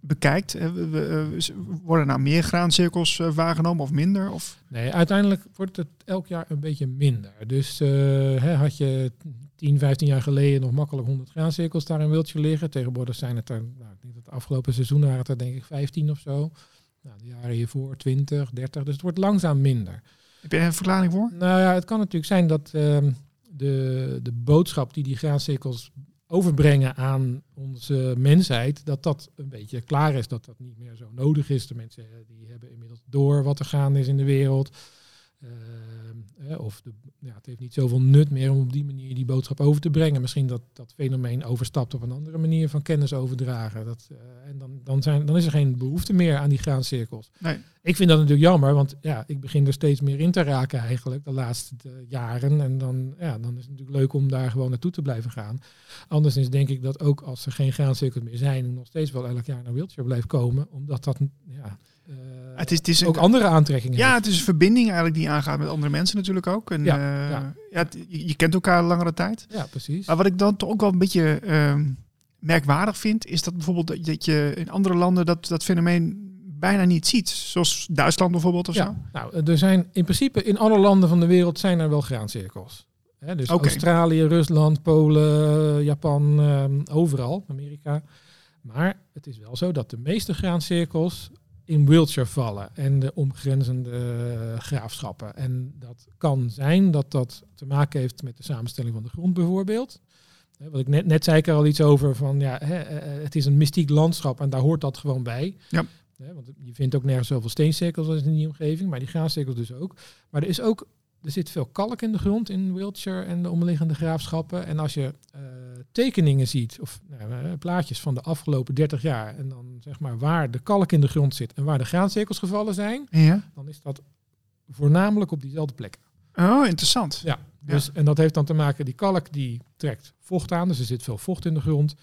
bekijkt, we- we, eh, worden nou meer graancirkels eh, waargenomen of minder? Of, Nee, uiteindelijk wordt het elk jaar een beetje minder. Dus eh, hè, had je 10, 15 jaar geleden nog makkelijk 100 graancirkels daar in Wiltshire liggen. Tegenwoordig zijn het er, nou, ik denk dat het afgelopen seizoen waren het er denk ik 15 of zo. Nou, de jaren hiervoor 20, 30. Dus het wordt langzaam minder. heb je een verklaring voor? Nou ja, het kan natuurlijk zijn dat ehm, de, de boodschap die die graancirkels overbrengen aan onze mensheid, dat dat een beetje klaar is, dat dat niet meer zo nodig is. De mensen eh, die hebben inmiddels door wat er gaande is in de wereld. Ehm, eh, of de, ja, het heeft niet zoveel nut meer om op die manier die boodschap over te brengen. Misschien dat dat fenomeen overstapt op een andere manier van kennis overdragen. Dat, eh, en dan, dan, zijn, dan is er geen behoefte meer aan die graancirkels. Nee. Ik vind dat natuurlijk jammer, want ja, ik begin er steeds meer in te raken eigenlijk de laatste eh, jaren. En dan, ja, dan is het natuurlijk leuk om daar gewoon naartoe te blijven gaan. Anderszins denk ik dat ook als er geen graancirkels meer zijn, nog steeds wel elk jaar naar Wiltshire blijft komen. Omdat dat ja, eh, Het is, het is ook een, andere aantrekkingen ja, heeft. het is een verbinding eigenlijk die aangaat met andere mensen natuurlijk ook. En, Ja, eh, ja. ja, je, je kent elkaar langere tijd. Ja, precies. Maar wat ik dan toch ook wel een beetje ehm, merkwaardig vind, is dat bijvoorbeeld dat- je in andere landen dat, dat fenomeen bijna niet ziet. Zoals Duitsland bijvoorbeeld of zo. Ja, nou, er zijn in principe in alle landen van de wereld zijn er wel graancirkels. Hè, dus. Australië, Rusland, Polen, Japan, ehm, overal, Amerika. Maar het is wel zo dat de meeste graancirkels in Wiltshire vallen en de omgrenzende eh, graafschappen. En dat kan zijn dat dat te maken heeft met de samenstelling van de grond bijvoorbeeld. Wat ik net, net zei ik er al iets over van ja, hè, eh, het is een mystiek landschap en daar hoort dat gewoon bij. Ja. Want je vindt ook nergens zoveel steencirkels als in die omgeving, maar die graancirkels dus ook. Maar er is ook, er zit veel kalk in de grond in Wiltshire en de omliggende graafschappen. En als je eh, tekeningen ziet, of nou, eh, plaatjes van de afgelopen 30 jaar, en dan zeg maar waar de kalk in de grond zit en waar de graancirkels gevallen zijn, Ja. dan is dat voornamelijk op diezelfde plekken. Oh, interessant. Ja, dus, en dat heeft dan te maken, die kalk die trekt vocht aan, dus er zit veel vocht in de grond.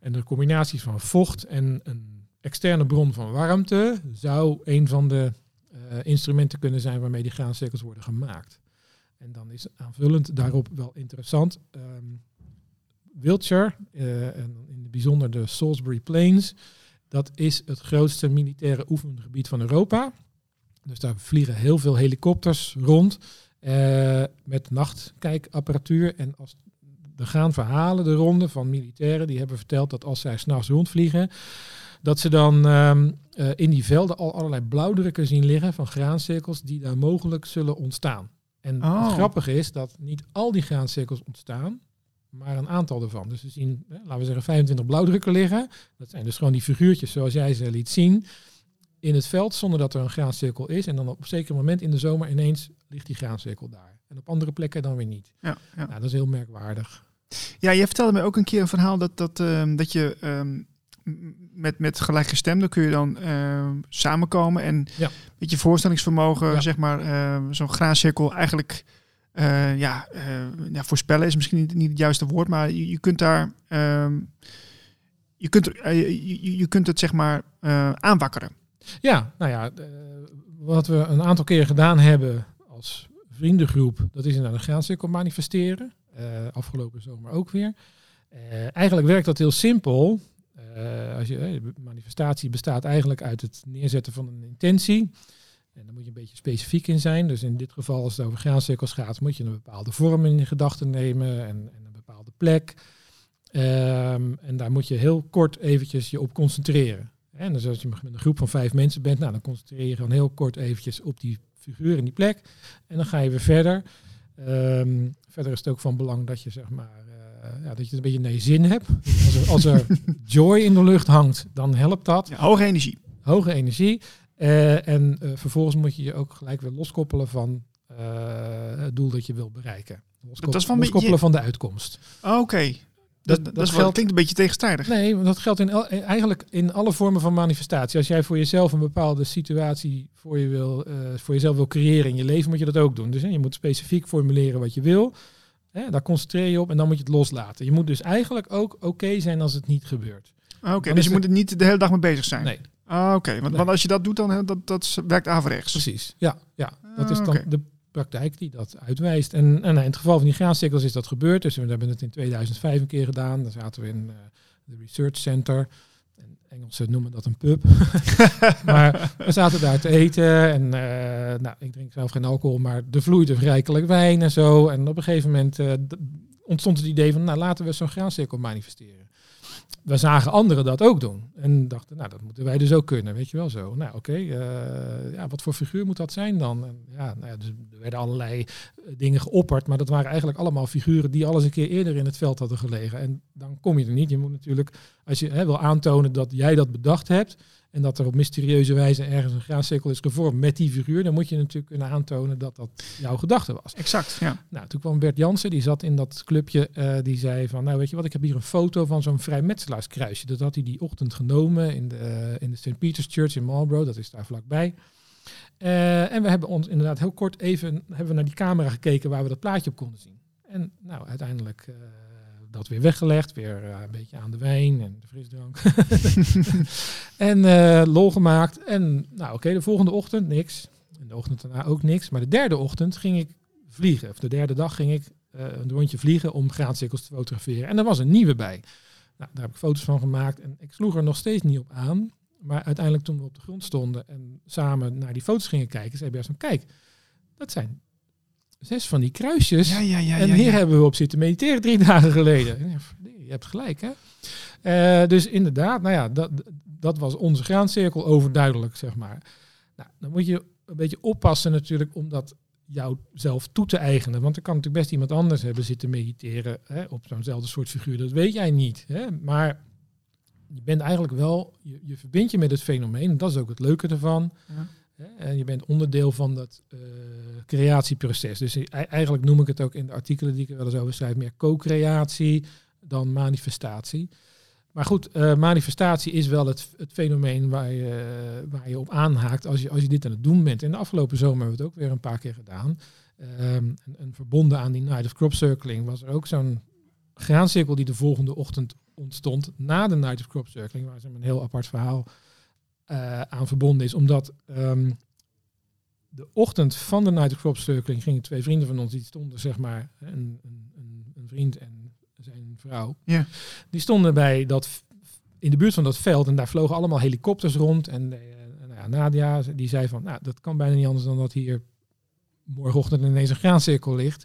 En de combinatie van vocht en een externe bron van warmte zou een van de eh, instrumenten kunnen zijn waarmee die graancirkels worden gemaakt. En dan is aanvullend daarop wel interessant. ehm, Wiltshire, eh, en in het bijzonder de Salisbury Plains, dat is het grootste militaire oefengebied van Europa. Dus daar vliegen heel veel helikopters rond eh, met nachtkijkapparatuur. En als, er gaan verhalen de ronde van militairen die hebben verteld dat als zij s'nachts rondvliegen, dat ze dan ehm, eh, in die velden al allerlei blauwdrukken zien liggen van graancirkels die daar mogelijk zullen ontstaan. En Oh. het grappige is dat niet al die graancirkels ontstaan, maar een aantal ervan. Dus we zien, hè, laten we zeggen, 25 blauwdrukken liggen. Dat zijn dus gewoon die figuurtjes zoals jij ze liet zien in het veld zonder dat er een graancirkel is. En dan op een zeker moment in de zomer ineens ligt die graancirkel daar. En op andere plekken dan weer niet. Ja, ja. Nou, dat is heel merkwaardig. ja, jij vertelde mij ook een keer een verhaal dat, dat, ehm, dat je ehm, met, met gelijkgestemden kun je dan ehm, samenkomen en Ja. met je voorstellingsvermogen, Ja. zeg maar, ehm, zo'n graancirkel eigenlijk eh, ja, eh, ja, voorspellen is misschien niet, niet het juiste woord, maar je, je kunt daar, ehm, je, kunt, eh, je, kunt het zeg maar eh, aanwakkeren. Ja, nou ja, eh, wat we een aantal keer gedaan hebben als vriendengroep, dat is inderdaad een graancirkel manifesteren. Eh, afgelopen zomer ook weer. Eh, eigenlijk werkt dat heel simpel. Eh, als je, eh, manifestatie bestaat eigenlijk uit het neerzetten van een intentie. En daar moet je een beetje specifiek in zijn. Dus in dit geval, als het over graancirkels gaat, moet je een bepaalde vorm in gedachten nemen en, en een bepaalde plek. Ehm, en daar moet je heel kort eventjes je op concentreren. En dus als je met een groep van vijf mensen bent, nou, dan concentreer je gewoon heel kort eventjes op die figuur in die plek. En dan ga je weer verder. Ehm, verder is het ook van belang dat je zeg maar ja, dat je het een beetje je zin hebt. Als er, als er joy in de lucht hangt, dan helpt dat. Ja, hoge energie. Hoge energie. Eh, en eh, vervolgens moet je je ook gelijk weer loskoppelen van eh, het doel dat je wil bereiken. Loskop- Dat is van loskoppelen je- van de uitkomst. Oké. Dat- Dat, dat, dat is wel- geldt- klinkt een beetje tegenstrijdig. Nee, want dat geldt in el- eigenlijk in alle vormen van manifestatie. Als jij voor jezelf een bepaalde situatie voor, je wil, eh, voor jezelf wil creëren in je leven, moet je dat ook doen. Dus hè, je moet specifiek formuleren wat je wil. Hè, daar concentreer je op en dan moet je het loslaten. Je moet dus eigenlijk ook oké zijn als het niet gebeurt. Oké, Dan dus je het- moet er niet de hele dag mee bezig zijn. Nee, Ah, Oké, want, Nee. want als je dat doet, dan hè, dat, dat werkt averechts. precies. Ja, ja. dat Ah, is dan oké. de praktijk die dat uitwijst. En, en in het geval van die graancirkels is dat gebeurd. Dus we hebben het in 2005 een keer gedaan. Dan zaten we in eh de Research Center. En Engelsen noemen dat een pub. maar we zaten daar te eten. En eh, nou, ik drink zelf geen alcohol, maar er vloeide rijkelijk wijn en zo. En op een gegeven moment eh, ontstond het idee van, nou laten we zo'n graancirkel manifesteren. We zagen anderen dat ook doen. En dachten, nou, dat moeten wij dus ook kunnen, weet je wel zo. Nou, oké, eh, ja, wat voor figuur moet dat zijn dan? En, ja, nou ja, dus er werden allerlei eh, dingen geopperd, maar dat waren eigenlijk allemaal figuren die al eens een keer eerder in het veld hadden gelegen. En dan kom je er niet. Je moet natuurlijk, als je hè, wil aantonen dat jij dat bedacht hebt en dat er op mysterieuze wijze ergens een graancirkel is gevormd met die figuur, dan moet je natuurlijk kunnen aantonen dat dat jouw gedachte was. Exact, ja. Nou, toen kwam Bert Jansen, die zat in dat clubje, eh, die zei van, nou weet je wat, ik heb hier een foto van zo'n vrijmetselaarskruisje. Dat had hij die ochtend genomen in de, eh, in de St. Peter's Church in Marlborough, dat is daar vlakbij. Eh, en we hebben ons inderdaad heel kort even hebben we naar die camera gekeken waar we dat plaatje op konden zien. En nou, uiteindelijk dat weer weggelegd, weer eh, een beetje aan de wijn en de frisdrank. en eh, lol gemaakt. En nou oké, de volgende ochtend niks. En de ochtend daarna ook niks. Maar de derde ochtend ging ik vliegen. Of de derde dag ging ik eh, een rondje vliegen om graancirkels te fotograferen. En er was een nieuwe bij. Nou, daar heb ik foto's van gemaakt. En ik sloeg er nog steeds niet op aan. Maar uiteindelijk toen we op de grond stonden en samen naar die foto's gingen kijken, zei Bert van kijk, dat zijn zes van die kruisjes. Ja, ja, ja. en hier hebben we op zitten mediteren drie dagen geleden. Je hebt gelijk, hè? Eh, dus inderdaad, nou ja, dat, dat was onze graancirkel overduidelijk, zeg maar. Nou, dan moet je een beetje oppassen natuurlijk om dat jou zelf toe te eigenen. Want er kan natuurlijk best iemand anders hebben zitten mediteren hè, op zo'nzelfde soort figuur. Dat weet jij niet. Hè? Maar je bent eigenlijk wel, je, je verbindt je met het fenomeen. En dat is ook het leuke ervan. Ja. En je bent onderdeel van dat eh, creatieproces. Dus eigenlijk noem ik het ook in de artikelen die ik er wel eens over schrijf, meer co-creatie dan manifestatie. Maar goed, eh, manifestatie is wel het, het fenomeen waar je, waar je op aanhaakt als je, als je dit aan het doen bent. En de afgelopen zomer hebben we het ook weer een paar keer gedaan. Ehm, en, en verbonden aan die Night of Crop Circling was er ook zo'n graancirkel die de volgende ochtend ontstond na de Night of Crop Circling, waar ze een heel apart verhaal eh, aan verbonden is. Omdat ehm, de ochtend van de Night of Crop Circling gingen twee vrienden van ons, die stonden zeg maar, een, een, een, vriend en zijn vrouw, Ja. die stonden bij dat, in de buurt van dat veld en daar vlogen allemaal helikopters rond. En eh, nou ja, Nadia, die zei van, nou, dat kan bijna niet anders dan dat hier morgenochtend ineens een graancirkel ligt.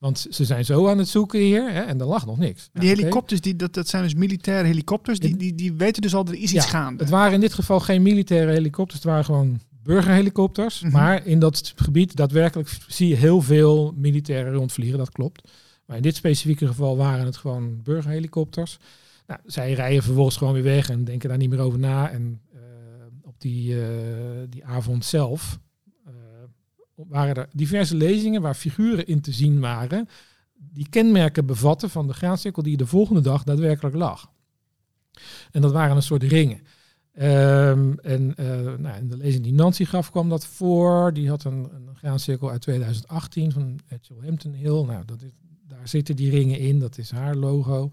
Want ze zijn zo aan het zoeken hier hè, en er lag nog niks. Die helikopters, die, dat, dat zijn dus militaire helikopters, die, die, die weten dus al dat er is iets gaande. Het waren in dit geval geen militaire helikopters, het waren gewoon burgerhelikopters. Mhm. Maar in dat gebied daadwerkelijk zie je heel veel militairen rondvliegen, dat klopt. Maar in dit specifieke geval waren het gewoon burgerhelikopters. Nou, zij rijden vervolgens gewoon weer weg en denken daar niet meer over na. En uh, op die, uh, die avond zelf waren er diverse lezingen waar figuren in te zien waren die kenmerken bevatten van de graancirkel die de volgende dag daadwerkelijk lag. En dat waren een soort ringen. Um, en nou, in de lezing die Nancy gaf kwam dat voor. Die had een, een graancirkel uit 2018 van Edgel Hampton Hill. Nou, dat is, daar zitten die ringen in, dat is haar logo.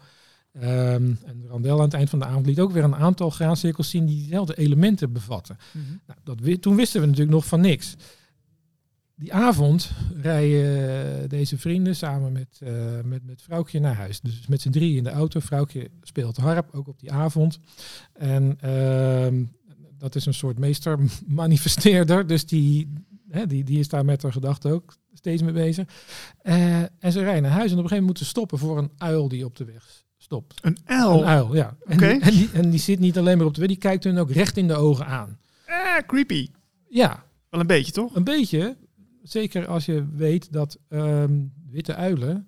Um, en Randel aan het eind van de avond liet ook weer een aantal graancirkels zien die diezelfde elementen bevatten. Mm -hmm. nou, dat, toen wisten we natuurlijk nog van niks. Die avond rijden deze vrienden samen met, uh, met, met Vrouwtje naar huis. Dus met z'n drie in de auto. Vrouwtje speelt harp, ook op die avond. En uh, dat is een soort meester-manifesteerder. Dus die, hè, die, die is daar met haar gedachten ook steeds mee bezig. Uh, en ze rijden naar huis en op een gegeven moment moeten stoppen voor een uil die op de weg stopt. Een uil? Een uil, ja. En, die, en, die, en die zit niet alleen maar op de weg, die kijkt hun ook recht in de ogen aan. Ah, creepy. Ja. Wel een beetje, toch? Een beetje. Zeker als je weet dat um, witte uilen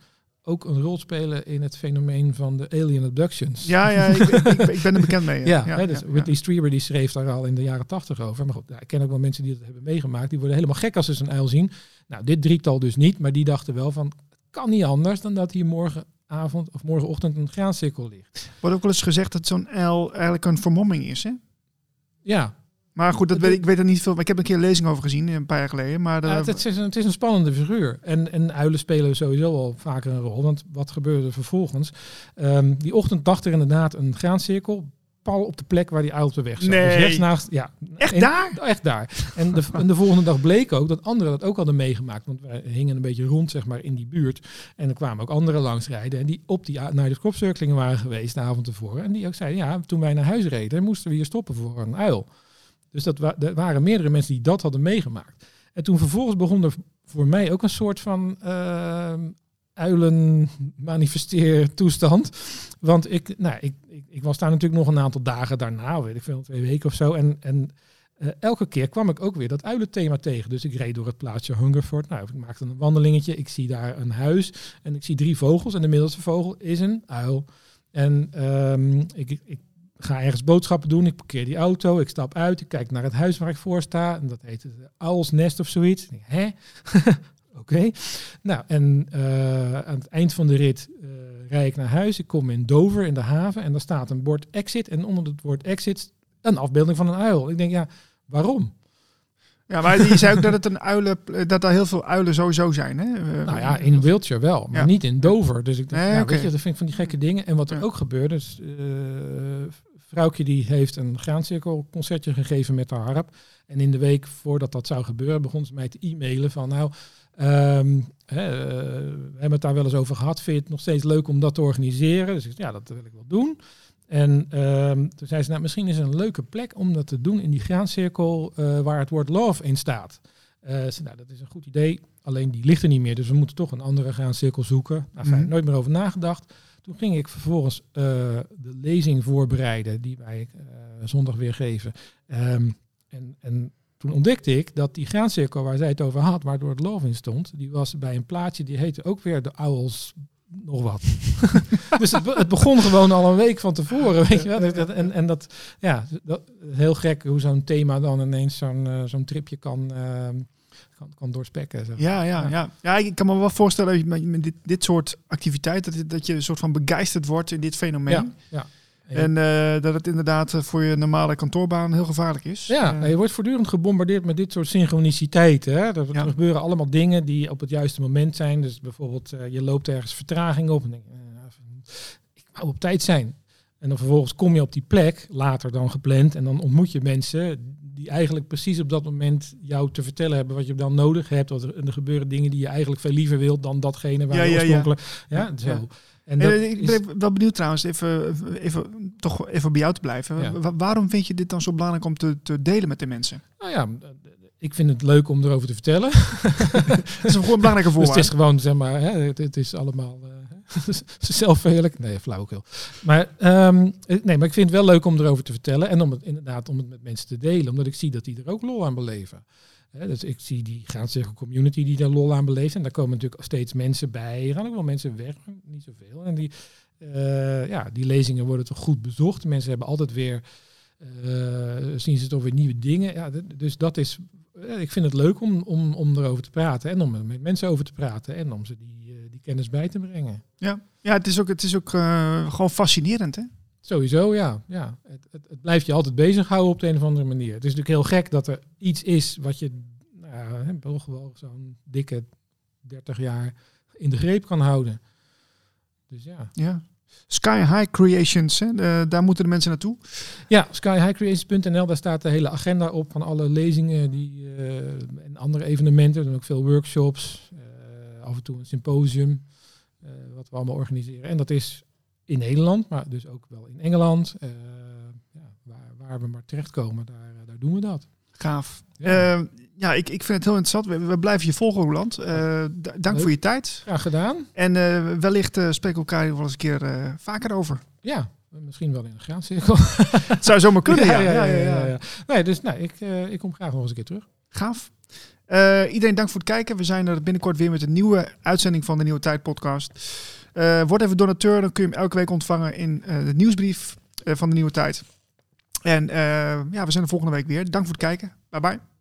ook een rol spelen in het fenomeen van de alien abductions. Ja, ja ik, ik, ik ben er bekend mee. Ja, ja, ja, dus ja Whitley Strieber die schreef daar al in de jaren tachtig over. Maar goed, ik ken ook wel mensen die dat hebben meegemaakt. Die worden helemaal gek als ze een uil zien. Nou, dit drietal dus niet, maar die dachten wel van, kan niet anders dan dat hier morgenavond of morgenochtend een graancirkel ligt. Wordt ook wel eens gezegd dat zo'n uil eigenlijk een vermomming is, hè? Ja, maar goed, dat weet, ik weet er niet veel. Maar ik heb een keer een lezing over gezien, een paar jaar geleden. Maar ja, het, is een, het is een spannende figuur. En, en uilen spelen sowieso al vaker een rol. Want wat gebeurde vervolgens? Um, die ochtend dacht er inderdaad een graancirkel. Pal op de plek waar die uil op de weg zat. Nee. Dus rechts naast, ja, echt en, daar? Echt daar. En de, en de volgende dag bleek ook dat anderen dat ook hadden meegemaakt. Want wij hingen een beetje rond zeg maar, in die buurt. En er kwamen ook anderen langsrijden. En die op die naar de waren geweest de avond tevoren. En die ook zeiden, ja, toen wij naar huis reden, moesten we hier stoppen voor een uil. Dus dat er waren meerdere mensen die dat hadden meegemaakt. En toen vervolgens begon er voor mij ook een soort van uh, uilen manifesteer toestand. Want ik, nou, ik, ik, ik, was daar natuurlijk nog een aantal dagen daarna, weet ik veel, twee weken of zo. En, en uh, elke keer kwam ik ook weer dat uilenthema tegen. Dus ik reed door het plaatsje Hungerford. Nou, ik maakte een wandelingetje. Ik zie daar een huis en ik zie drie vogels. En de middelste vogel is een uil. En um, ik, ik ga ergens boodschappen doen, ik parkeer die auto, ik stap uit, ik kijk naar het huis waar ik voor sta. En dat heet het Uilsnest of zoiets. Denk, hè? Oké. Okay. Nou, en uh, aan het eind van de rit uh, rijd ik naar huis. Ik kom in Dover, in de haven, en daar staat een bord exit. En onder het woord exit een afbeelding van een uil. Ik denk, ja, waarom? Ja, maar je zei ook dat het een uilen, dat er heel veel uilen sowieso zijn. Hè? Uh, nou ja, in Wiltshire wel, maar ja. niet in Dover. Dus ik denk, nee, okay. weet je, dat vind ik van die gekke dingen. En wat er ja. ook gebeurde, dus, uh, vrouwtje die heeft een graancirkelconcertje gegeven met haar harp. En in de week voordat dat zou gebeuren, begon ze mij te e-mailen van nou, um, hè, uh, we hebben het daar wel eens over gehad. Vind je het nog steeds leuk om dat te organiseren? Dus ik ja, dat wil ik wel doen. En um, toen zei ze, nou, misschien is het een leuke plek om dat te doen in die graancirkel uh, waar het woord love in staat. Uh, zei, nou, dat is een goed idee, alleen die ligt er niet meer. Dus we moeten toch een andere graancirkel zoeken. Nou, fijn, mm-hmm. nooit meer over nagedacht. Toen ging ik vervolgens uh, de lezing voorbereiden die wij uh, zondag weer geven. Um, en, en toen ontdekte ik dat die graancirkel waar zij het over had, waardoor het love in stond, die was bij een plaatje die heette ook weer de Owls nog wat. dus het, het, begon gewoon al een week van tevoren, weet je wel. En, en dat, ja, dat, heel gek hoe zo'n thema dan ineens zo'n uh, zo'n tripje kan, uh, kan, kan doorspekken. Zeg. ja, ja, ja, ja. ik kan me wel voorstellen met, dit, dit soort activiteit, dat, dat je een soort van begeisterd wordt in dit fenomeen. Ja, ja. En uh, dat het inderdaad voor je normale kantoorbaan heel gevaarlijk is. Ja, uh, je wordt voortdurend gebombardeerd met dit soort synchroniciteiten. Hè? Er, ja. er, gebeuren allemaal dingen die op het juiste moment zijn. Dus bijvoorbeeld, uh, je loopt ergens vertraging op en denk ik wou op tijd zijn. En dan vervolgens kom je op die plek, later dan gepland, en dan ontmoet je mensen die eigenlijk precies op dat moment jou te vertellen hebben wat je dan nodig hebt. Wat er, en er gebeuren dingen die je eigenlijk veel liever wilt dan datgene waar ja, je oorspronkelijk... Ja, ja, zo. En dat ik ben is... wel benieuwd trouwens, even, even, toch even bij jou te blijven. Waarom vind je dit dan zo belangrijk om te, te delen met de mensen? Nou ja, ik vind het leuk om erover te vertellen. dat is een gewoon belangrijke Dus voorwaarde. het is gewoon, zeg maar, hè, het, het is allemaal uh, zelfverheerlijk. Nee, flauwekul. Maar, um, nee, maar ik vind het wel leuk om erover te vertellen. En om het inderdaad om het met mensen te delen. Omdat ik zie dat die er ook lol aan beleven. Dus ik zie die zeggen community die daar lol aan beleeft. En daar komen natuurlijk steeds mensen bij. Er gaan ook wel mensen weg, niet zoveel. En die, uh, ja, die lezingen worden toch goed bezocht. Mensen hebben altijd weer, uh, zien ze toch weer nieuwe dingen. Ja, dus dat is, ik vind het leuk om, om, om erover te praten. En om er met mensen over te praten. En om ze die kennis bij te brengen. Ja, ja het is ook, het is ook gewoon fascinerend hè? Sowieso, ja. ja. Het, het, het, blijft je altijd bezighouden op de een of andere manier. Het is natuurlijk heel gek dat er iets is wat je nou, wel zo'n dikke 30 jaar in de greep kan houden. Dus ja. ja. Sky High Creations, hè? De, daar moeten de mensen naartoe. Ja, skyhighcreations.nl, daar staat de hele agenda op van alle lezingen die, uh, en andere evenementen. Er zijn ook veel workshops, uh, af en toe een symposium, uh, wat we allemaal organiseren. En dat is in Nederland, maar dus ook wel in Engeland. Uh, ja, waar, waar, we maar terechtkomen, daar, daar doen we dat. Gaaf. Ja, ja ik, ik vind het heel interessant. We, we blijven je volgen, Roland. Dank Leuk. voor je tijd. Graag gedaan. En wellicht spreken we elkaar wel eens een keer vaker over. Ja, misschien wel in een graancirkel. het zou zomaar kunnen, ja. ja, ja, ja, ja Nee, dus nee, ik, ik kom graag nog eens een keer terug. Gaaf. Uh, iedereen dank voor het kijken. We zijn er binnenkort weer met een nieuwe uitzending van de Nieuwe Tijd podcast. Uh, word even donateur, dan kun je hem elke week ontvangen in uh, de nieuwsbrief van de Nieuwe Tijd. En ja, we zijn er volgende week weer. Dank voor het kijken. Bye bye.